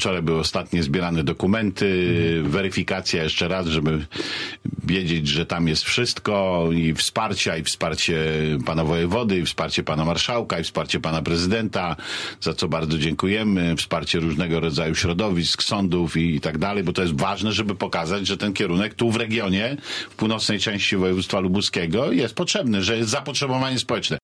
wczoraj były ostatnie zbierane dokumenty, weryfikacja jeszcze raz, żeby wiedzieć, że tam jest wszystko i wsparcia, i wsparcie pana wojewody, i wsparcie pana marszałka, i wsparcie pana prezydenta, za co bardzo dziękujemy, wsparcie różnego rodzaju środowisk, sądów i, i tak dalej, bo to jest ważne, żeby pokazać, że ten kierunek tu w regionie, w północnej części województwa lubuskiego jest potrzebny, że jest zapotrzebowanie społeczne.